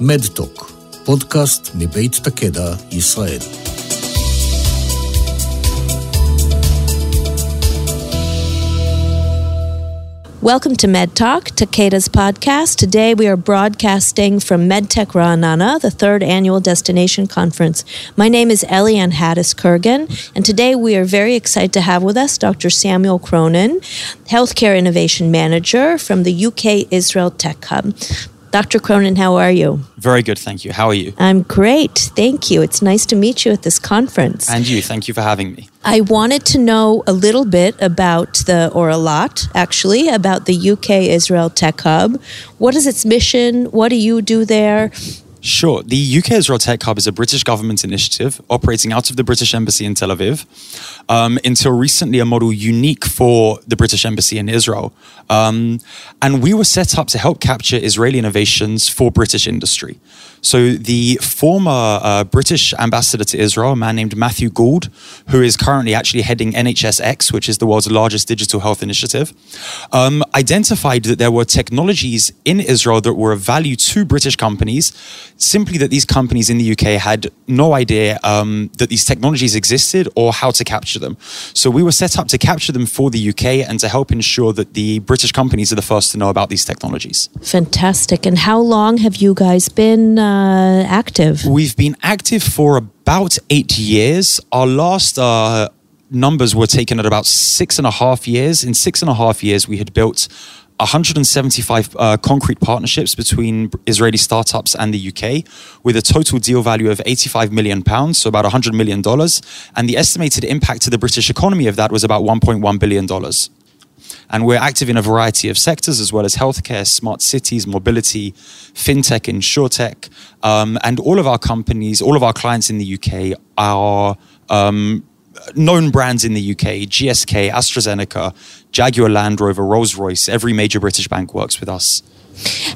מדטוק, פודקאסט מבית תקדע, ישראל. Welcome to Med Talk, Takeda's podcast. Today we are broadcasting from MedTech Ra'anana, the third annual destination conference. My name is Eliane Hattis Kurgan, and today we are very excited to have with us Dr. Samuel Cronin, Healthcare Innovation Manager from the UK Israel Tech Hub. Dr. Cronin, how are you? Very good, thank you. How are you? I'm great, thank you. It's nice to meet you at this conference. And you, thank you for having me. I wanted to know a little bit about the, or a lot actually, about the UK Israel Tech Hub. What is its mission? What do you do there? Sure. The UK Israel Tech Hub is a British government initiative operating out of the British Embassy in Tel Aviv. Um, until recently, a model unique for the British Embassy in Israel. Um, and we were set up to help capture Israeli innovations for British industry. So the former uh, British ambassador to Israel, a man named Matthew Gould, who is currently actually heading NHSX, which is the world's largest digital health initiative, um, identified that there were technologies in Israel that were of value to British companies, simply that these companies in the UK had no idea um, that these technologies existed or how to capture them. So we were set up to capture them for the UK and to help ensure that the British companies are the first to know about these technologies. Fantastic. And how long have you guys been uh, active? We've been active for about eight years. Our last uh, numbers were taken at about six and a half years. In six and a half years, we had built 175 uh, concrete partnerships between Israeli startups and the UK, with a total deal value of 85 million pounds, so about 100 million dollars, and the estimated impact to the British economy of that was about 1.1 billion dollars. And we're active in a variety of sectors as well as healthcare, smart cities, mobility, fintech, insurtech. Um, and all of our companies, all of our clients in the UK are um, known brands in the UK GSK, AstraZeneca, Jaguar Land Rover, Rolls Royce. Every major British bank works with us.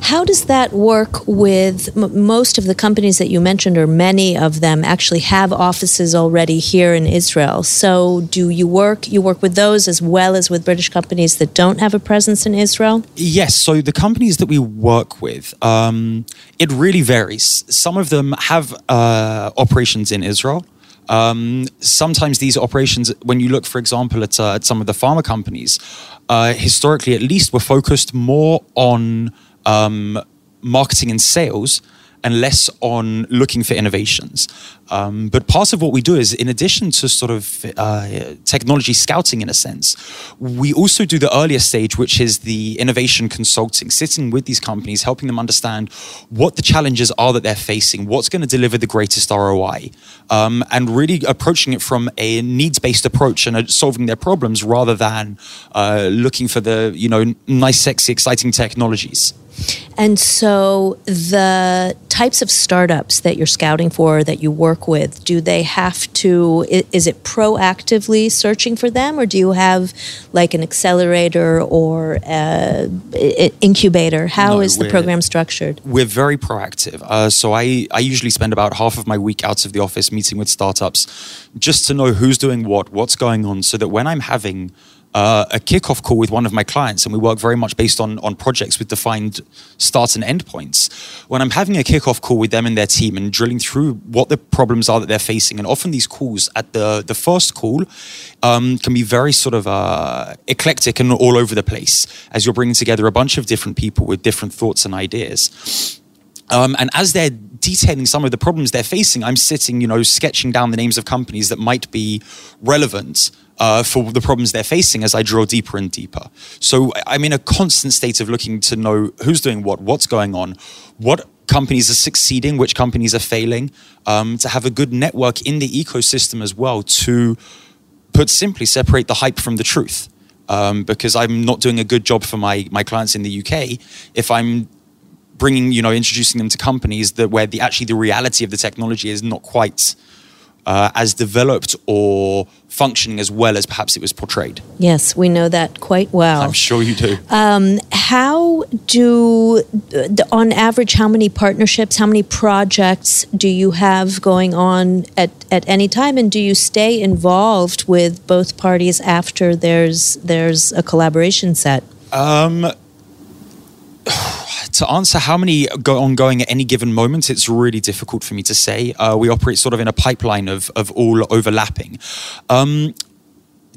How does that work with m- most of the companies that you mentioned, or many of them actually have offices already here in Israel? So, do you work you work with those as well as with British companies that don't have a presence in Israel? Yes. So the companies that we work with, um, it really varies. Some of them have uh, operations in Israel. Um, sometimes these operations, when you look, for example, at, uh, at some of the pharma companies, uh, historically at least, were focused more on um, marketing and sales and less on looking for innovations. Um, but part of what we do is, in addition to sort of uh, technology scouting in a sense, we also do the earlier stage, which is the innovation consulting, sitting with these companies, helping them understand what the challenges are that they're facing, what's going to deliver the greatest ROI, um, and really approaching it from a needs based approach and uh, solving their problems rather than uh, looking for the you know nice, sexy, exciting technologies. And so, the types of startups that you're scouting for, that you work with, do they have to, is it proactively searching for them, or do you have like an accelerator or incubator? How No, is the program structured? We're very proactive. Uh, so I, I usually spend about half of my week out of the office meeting with startups just to know who's doing what, what's going on, so that when I'm having uh, a kickoff call with one of my clients, and we work very much based on, on projects with defined start and end points. When I'm having a kickoff call with them and their team and drilling through what the problems are that they're facing, and often these calls at the, the first call um, can be very sort of uh, eclectic and all over the place as you're bringing together a bunch of different people with different thoughts and ideas. Um, and as they're detailing some of the problems they're facing, I'm sitting, you know, sketching down the names of companies that might be relevant uh, for the problems they're facing as I drill deeper and deeper. So I'm in a constant state of looking to know who's doing what, what's going on, what companies are succeeding, which companies are failing, um, to have a good network in the ecosystem as well to, put simply, separate the hype from the truth. Um, because I'm not doing a good job for my my clients in the UK if I'm bringing you know introducing them to companies that where the actually the reality of the technology is not quite uh, as developed or functioning as well as perhaps it was portrayed. Yes, we know that quite well. I'm sure you do. Um, how do, on average, how many partnerships, how many projects do you have going on at, at any time, and do you stay involved with both parties after there's there's a collaboration set? Um, to answer how many go ongoing at any given moment, it's really difficult for me to say. Uh, we operate sort of in a pipeline of, of all overlapping. Um,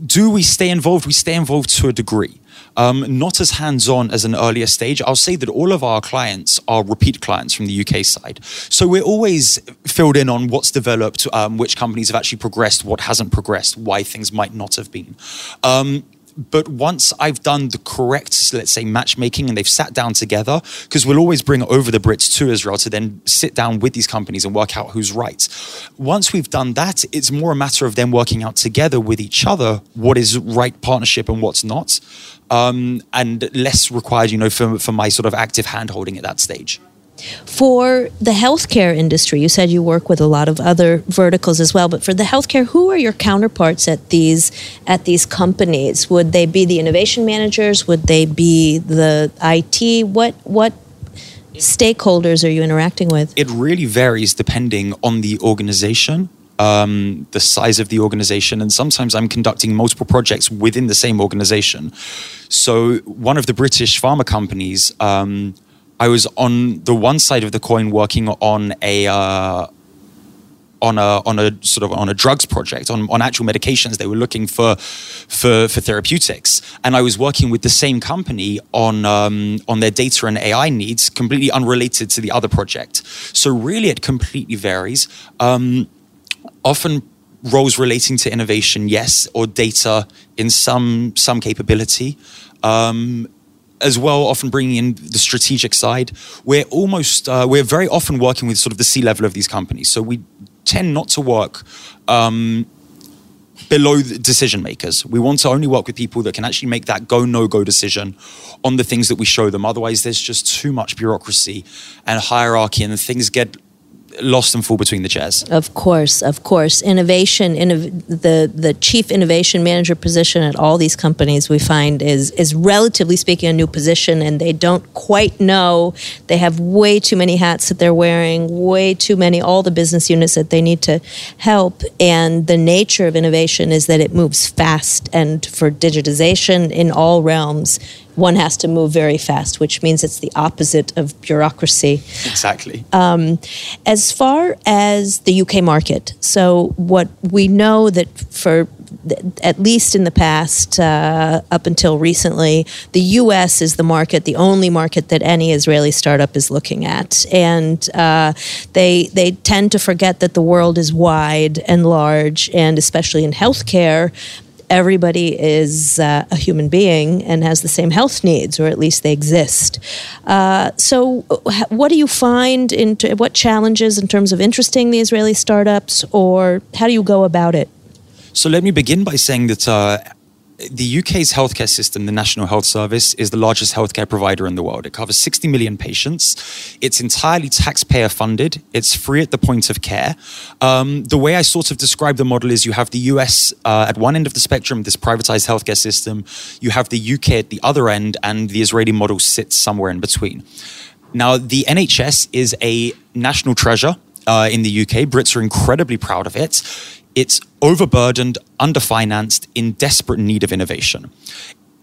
do we stay involved? We stay involved to a degree. Um, not as hands on as an earlier stage. I'll say that all of our clients are repeat clients from the UK side. So we're always filled in on what's developed, um, which companies have actually progressed, what hasn't progressed, why things might not have been. Um, but once I've done the correct, let's say, matchmaking and they've sat down together, because we'll always bring over the Brits to Israel to then sit down with these companies and work out who's right. Once we've done that, it's more a matter of them working out together with each other what is right partnership and what's not, um, and less required, you know, for, for my sort of active hand holding at that stage. For the healthcare industry, you said you work with a lot of other verticals as well, but for the healthcare, who are your counterparts at these at these companies? Would they be the innovation managers? Would they be the IT? What what stakeholders are you interacting with? It really varies depending on the organization. Um, the size of the organization, and sometimes I'm conducting multiple projects within the same organization. So, one of the British pharma companies um, I was on the one side of the coin working on a uh, on a on a sort of on a drugs project on, on actual medications they were looking for for for therapeutics. And I was working with the same company on um, on their data and AI needs completely unrelated to the other project. So really it completely varies. Um, often roles relating to innovation yes or data in some some capability. Um, as well, often bringing in the strategic side. We're almost, uh, we're very often working with sort of the C level of these companies. So we tend not to work um, below the decision makers. We want to only work with people that can actually make that go no go decision on the things that we show them. Otherwise, there's just too much bureaucracy and hierarchy, and things get lost and fall between the chairs. Of course, of course. Innovation, innov- the the chief innovation manager position at all these companies we find is is relatively speaking a new position, and they don't quite know. They have way too many hats that they're wearing, way too many all the business units that they need to help. And the nature of innovation is that it moves fast, and for digitization in all realms one has to move very fast, which means it's the opposite of bureaucracy. Exactly. Um, as far as the UK market, so what we know that for at least in the past, uh, up until recently, the U.S. is the market, the only market that any Israeli startup is looking at, and uh, they they tend to forget that the world is wide and large, and especially in healthcare, everybody is uh, a human being and has the same health needs, or at least they exist. Uh, so, what do you find in t- what challenges in terms of interesting the Israeli startups, or how do you go about it? So, let me begin by saying that uh, the UK's healthcare system, the National Health Service, is the largest healthcare provider in the world. It covers 60 million patients. It's entirely taxpayer funded. It's free at the point of care. Um, the way I sort of describe the model is you have the US uh, at one end of the spectrum, this privatized healthcare system. You have the UK at the other end, and the Israeli model sits somewhere in between. Now, the NHS is a national treasure. Uh, in the UK. Brits are incredibly proud of it. It's overburdened, underfinanced, in desperate need of innovation.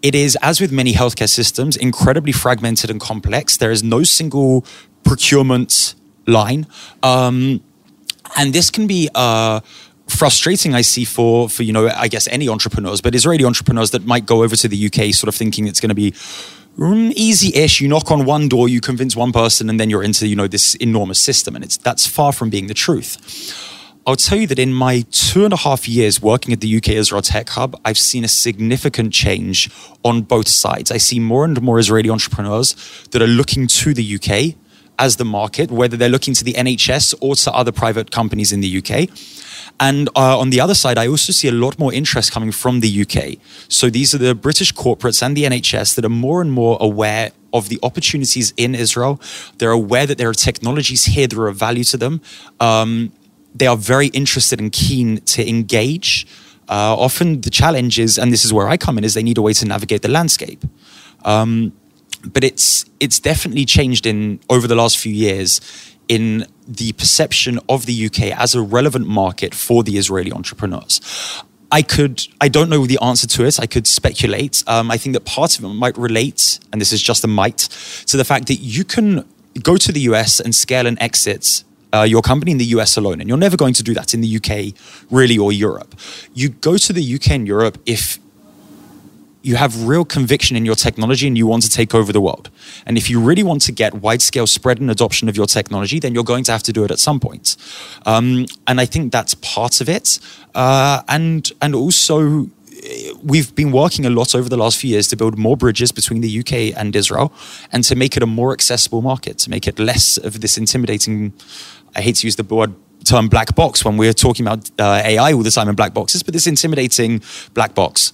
It is, as with many healthcare systems, incredibly fragmented and complex. There is no single procurement line. Um, and this can be uh, frustrating i see for for you know i guess any entrepreneurs but israeli entrepreneurs that might go over to the uk sort of thinking it's going to be mm, easy-ish you knock on one door you convince one person and then you're into you know this enormous system and it's that's far from being the truth I'll tell you that in my two and a half years working at the UK Israel Tech Hub, I've seen a significant change on both sides. I see more and more Israeli entrepreneurs that are looking to the UK as the market, whether they're looking to the NHS or to other private companies in the UK. And uh, on the other side, I also see a lot more interest coming from the UK. So these are the British corporates and the NHS that are more and more aware of the opportunities in Israel. They're aware that there are technologies here that are of value to them. Um, they are very interested and keen to engage. Uh, often the challenge is, and this is where I come in, is they need a way to navigate the landscape. Um, but it's it's definitely changed in over the last few years in the perception of the UK as a relevant market for the Israeli entrepreneurs. I could, I don't know the answer to it. I could speculate. Um, I think that part of it might relate, and this is just a might, to the fact that you can go to the US and scale and exit uh, your company in the US alone, and you're never going to do that in the UK, really, or Europe. You go to the UK and Europe if you have real conviction in your technology and you want to take over the world. And if you really want to get wide scale spread and adoption of your technology, then you're going to have to do it at some point. Um, and I think that's part of it. Uh, and and also we've been working a lot over the last few years to build more bridges between the UK and Israel and to make it a more accessible market, to make it less of this intimidating, I hate to use the word term black box when we're talking about uh, AI all the time in black boxes, but this intimidating black box.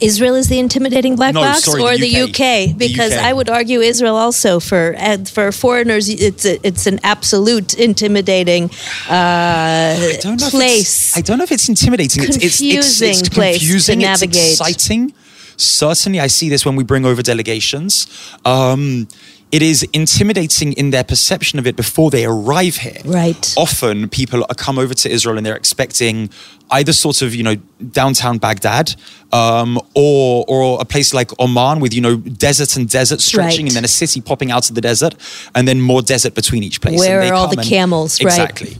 Israel is the intimidating black No, box, sorry, or the the UK. UK? Because UK. I would argue Israel also for for foreigners, it's a, it's an absolute intimidating uh, I don't know if place. I don't know if it's intimidating. It's, it's, it's, Confusing it's place to confusing. It's navigate. exciting. Certainly, I see this when we bring over delegations. Um, it is intimidating in their perception of it before they arrive here. Right. Often, people come over to Israel and they're expecting either sort of you know downtown Baghdad, um, or or a place like Oman with you know desert and desert stretching, Right. and then a city popping out of the desert, and then more desert between each place. Where And they are all the and- camels, right. Exactly.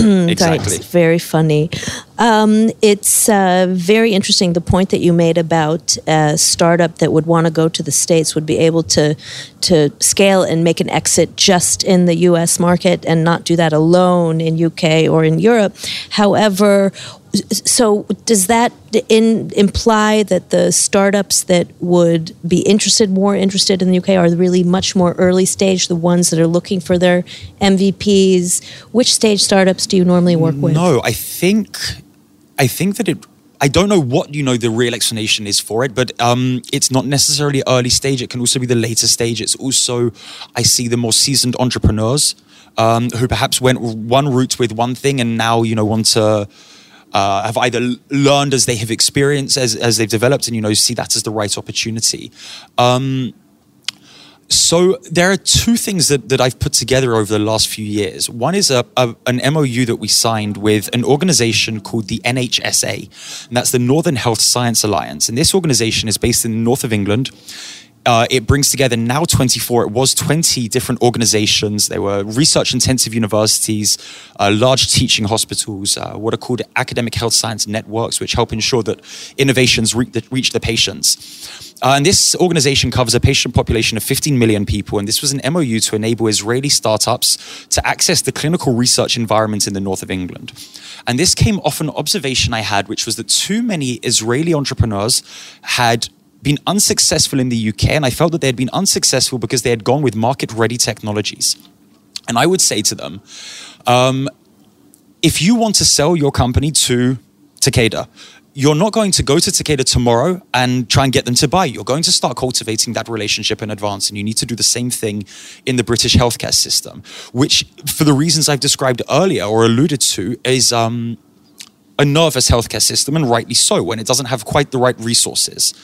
exactly. Right, very funny. Um, it's uh, very interesting the point that you made about a startup that would want to go to the states would be able to to scale and make an exit just in the U.S. market and not do that alone in UK or in Europe. However. So does that in, imply that the startups that would be interested, more interested in the UK, are really much more early stage, the ones that are looking for their MVPs? Which stage startups do you normally work with? No, I think I think that it. I don't know what you know the real explanation is for it, but um, it's not necessarily early stage. It can also be the later stage. It's also I see the more seasoned entrepreneurs um, who perhaps went one route with one thing and now you know want to. Uh, have either learned as they have experienced as, as they've developed and you know see that as the right opportunity um, so there are two things that, that I've put together over the last few years. One is a, a an MOU that we signed with an organization called the NHSA, and that's the Northern Health Science Alliance. And this organization is based in the north of England. Uh, it brings together now 24, it was 20 different organizations. They were research intensive universities, uh, large teaching hospitals, uh, what are called academic health science networks, which help ensure that innovations re- that reach the patients. Uh, and this organization covers a patient population of 15 million people. And this was an MOU to enable Israeli startups to access the clinical research environment in the north of England. And this came off an observation I had, which was that too many Israeli entrepreneurs had been unsuccessful in the UK, and I felt that they had been unsuccessful because they had gone with market ready technologies. And I would say to them, um, if you want to sell your company to Takeda, you're not going to go to Takeda tomorrow and try and get them to buy. You're going to start cultivating that relationship in advance, and you need to do the same thing in the British healthcare system, which, for the reasons I've described earlier or alluded to, is um, a nervous healthcare system, and rightly so, when it doesn't have quite the right resources.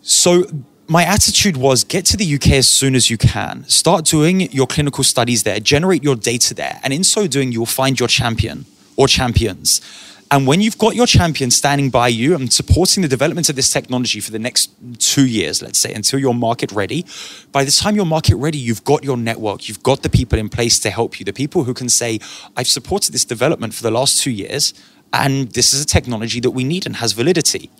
So my attitude was get to the UK as soon as you can. Start doing your clinical studies there, generate your data there, and in so doing, you'll find your champion or champions. And when you've got your champion standing by you and supporting the development of this technology for the next two years, let's say, until you're market ready, by the time you're market ready, you've got your network, you've got the people in place to help you, the people who can say, I've supported this development for the last two years, and this is a technology that we need and has validity.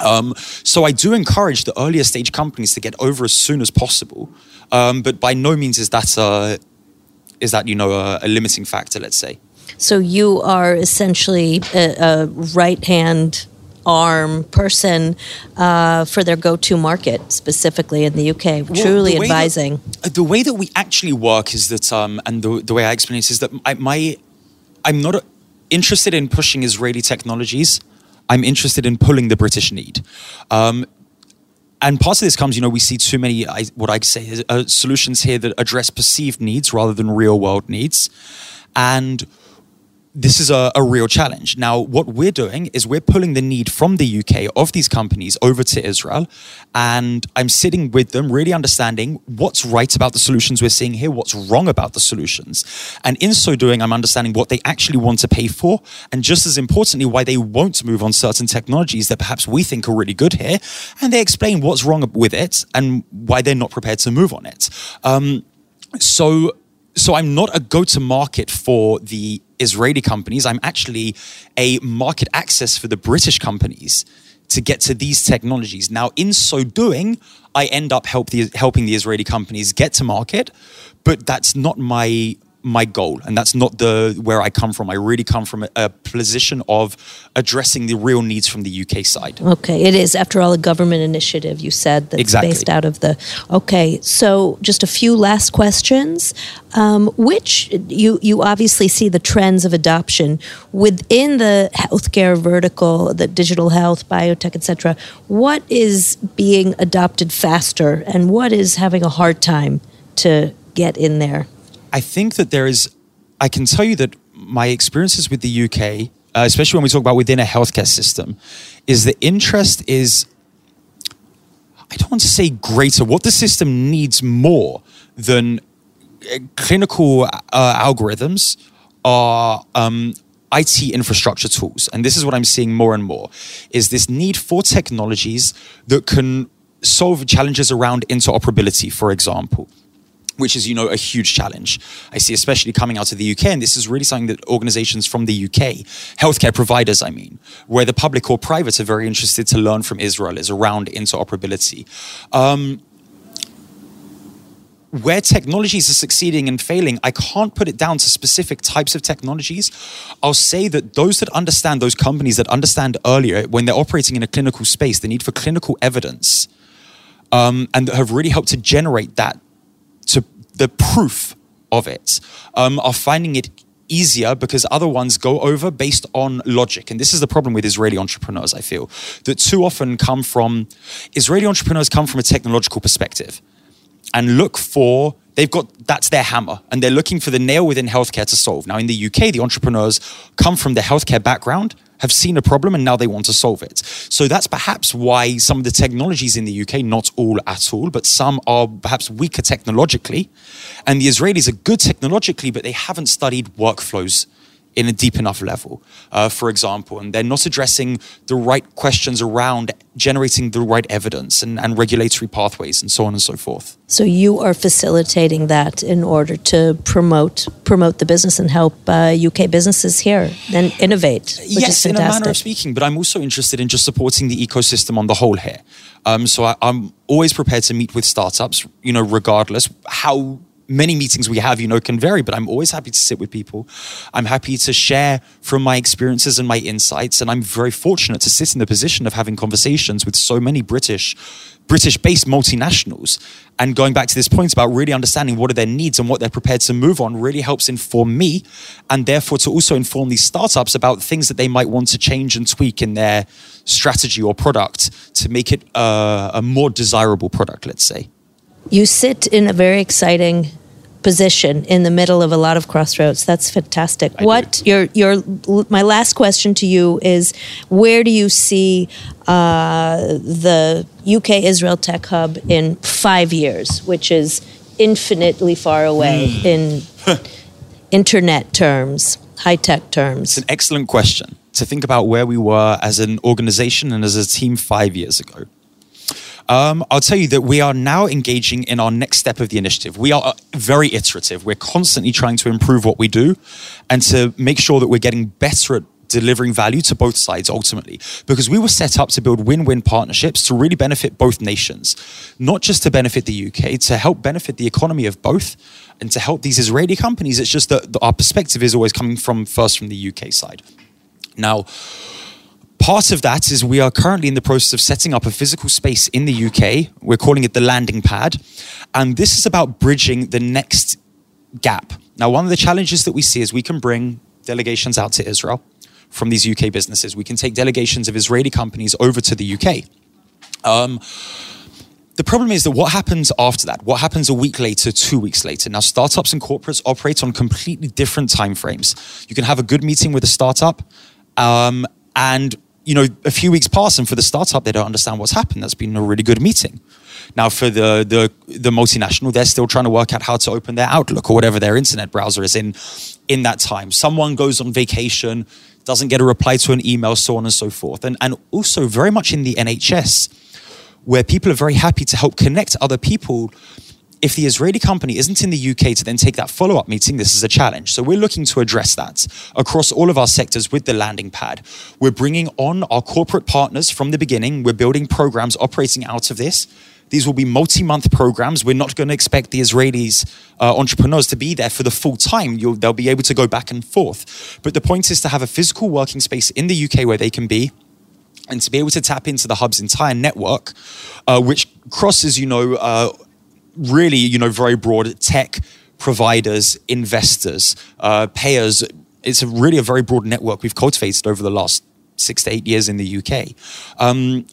Um, so I do encourage the earlier stage companies to get over as soon as possible, um, but by no means is that a, is that you know a, a limiting factor. Let's say. So you are essentially a, a right hand arm person uh, for their go to market, specifically in the UK, Well, truly the that- advising. uh, the way that we actually work is that, um, and the, the way I explain it is that I, my, I'm not uh, interested in pushing Israeli technologies. I'm interested in pulling the British need. Um, and part of this comes, you know, we see too many, I, what I'd say, is, uh, solutions here that address perceived needs rather than real world needs. And this is a, a, real challenge. Now, what we're doing is we're pulling the need from the UK of these companies over to Israel. And I'm sitting with them, really understanding what's right about the solutions we're seeing here, what's wrong about the solutions. And in so doing, I'm understanding what they actually want to pay for. And just as importantly, why they won't move on certain technologies that perhaps we think are really good here. And they explain what's wrong with it and why they're not prepared to move on it. Um, so so I'm not a go-to market for the Israeli companies. I'm actually a market access for the British companies to get to these technologies. Now, in so doing, I end up help the, helping the Israeli companies get to market, but that's not my my goal and that's not the where i come from. I really come from a, a, position of addressing the real needs from the uk side. Okay it is. After all a government initiative you said that's exactly. based out of the okay so just a few last questions. Um, which you you obviously see the trends of adoption within the healthcare vertical the digital health biotech etc what is being adopted faster and what is having a hard time to get in there I think that there is, I can tell you that my experiences with the UK, uh, especially when we talk about within a healthcare system, is the interest is, I don't want to say greater. What the system needs more than uh, clinical uh, algorithms are um, IT infrastructure tools. And this is what I'm seeing more and more is this need for technologies that can solve challenges around interoperability, for example which is, you know, a huge challenge. I see, especially coming out of the UK, and this is really something that organizations from the UK, healthcare providers, I mean, where the public or private are very interested to learn from Israel, is around interoperability. Um, where technologies are succeeding and failing, I can't put it down to specific types of technologies. I'll say that those that understand, those companies that understand earlier, when they're operating in a clinical space, the need for clinical evidence, um, and that have really helped to generate that the proof of it um, are finding it easier because other ones go over based on logic. And this is the problem with Israeli entrepreneurs, I feel, that too often come from Israeli entrepreneurs come from a technological perspective and look for they've got that's their hammer and they're looking for the nail within healthcare to solve. Now in the UK, the entrepreneurs come from the healthcare background have seen a problem and now they want to solve it. So that's perhaps why some of the technologies in the UK, not all at all, but some are perhaps weaker technologically. And the Israelis are good technologically, but they haven't studied workflows in a deep enough level, uh, for example, and they're not addressing the right questions around generating the right evidence and, and regulatory pathways and so on and so forth. So you are facilitating that in order to promote promote the business and help uh, UK businesses here and innovate. yes, in a manner of speaking, but I'm also interested in just supporting the ecosystem on the whole here. Um, so I, I'm always prepared to meet with startups, you know, regardless how many meetings we have, you know, can vary, but I'm always happy to sit with people. I'm happy to share from my experiences and my insights. And I'm very fortunate to sit in the position of having conversations with so many British, British based multinationals. And going back to this point about really understanding what are their needs and what they're prepared to move on really helps inform me and therefore to also inform these startups about things that they might want to change and tweak in their strategy or product to make it a, a more desirable product, let's say you sit in a very exciting position in the middle of a lot of crossroads. That's fantastic. I what do. your your my last question to you is where do you see uh, the UK Israel Tech Hub in five years, which is infinitely far away mm. in internet terms, high tech terms? It's an excellent question to think about where we were as an organization and as a team five years ago. Um, I'll tell you that we are now engaging in our next step of the initiative. We are uh, very iterative. We're constantly trying to improve what we do and to make sure that we're getting better at delivering value to both sides ultimately because we were set up to build win-win partnerships to really benefit both nations not just to benefit the UK to help benefit the economy of both and to help these Israeli companies it's just that our perspective is always coming from first from the UK side now Part of that is we are currently in the process of setting up a physical space in the UK. We're calling it the landing pad. And this is about bridging the next gap. Now, one of the challenges that we see is we can bring delegations out to Israel from these UK businesses. We can take delegations of Israeli companies over to the UK. Um, the problem is that what happens after that? What happens a week later, two weeks later? Now, startups and corporates operate on completely different timeframes. You can have a good meeting with a startup, um, and you know, a few weeks pass, and for the startup, they don't understand what's happened. That's been a really good meeting. Now, for the the the multinational, they're still trying to work out how to open their Outlook or whatever their internet browser is in in that time. Someone goes on vacation, doesn't get a reply to an email, so on and so forth, and and also very much in the NHS, where people are very happy to help connect other people if the Israeli company isn't in the UK to then take that follow up meeting, this is a challenge. So we're looking to address that across all of our sectors with the landing pad. We're bringing on our corporate partners from the beginning. We're building programs operating out of this. These will be multi month programs. We're not going to expect the Israelis uh, entrepreneurs to be there for the full time. You'll, they'll be able to go back and forth. But the point is to have a physical working space in the UK where they can be and to be able to tap into the hub's entire network, uh, which crosses, you know, uh, really, you know, very broad tech providers, investors, uh, payers. It's a really a very broad network we've cultivated over the last six to eight years in the UK. Um,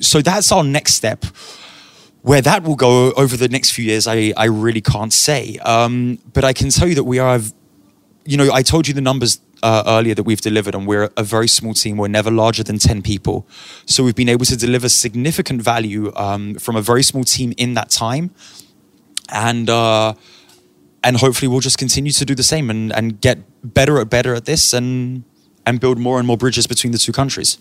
so that's our next step. Where that will go over the next few years, I, I really can't say. Um, but I can tell you that we are, you know, I told you the numbers uh, earlier that we've delivered, and we're a very small team. We're never larger than 10 people. So we've been able to deliver significant value um, from a very small team in that time. And, uh, and hopefully we'll just continue to do the same and, and get better at better at this and, and build more and more bridges between the two countries.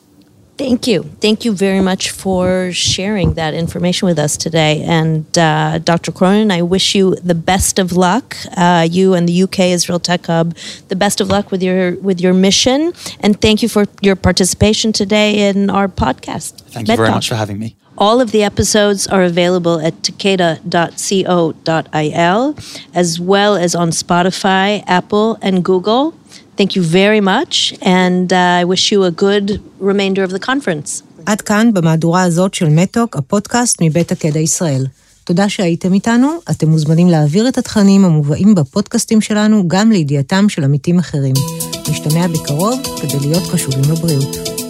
Thank you. Thank you very much for sharing that information with us today. And uh, Dr. Cronin, I wish you the best of luck. Uh, you and the UK Israel Tech Hub, the best of luck with your with your mission. And thank you for your participation today in our podcast. Thank you very much for having me. All of the episodes are available at takeda.co.il, as well as on Spotify, Apple, and Google. Thank you very much, and uh, I wish you a good remainder of the conference. עד כאן במהדורה הזאת של מתוק, הפודקאסט מבית הקדע ישראל. תודה שהייתם איתנו, אתם מוזמנים להעביר את התכנים המובאים בפודקאסטים שלנו גם לידיעתם של עמיתים אחרים. נשתמע בקרוב כדי להיות קשובים לבריאות.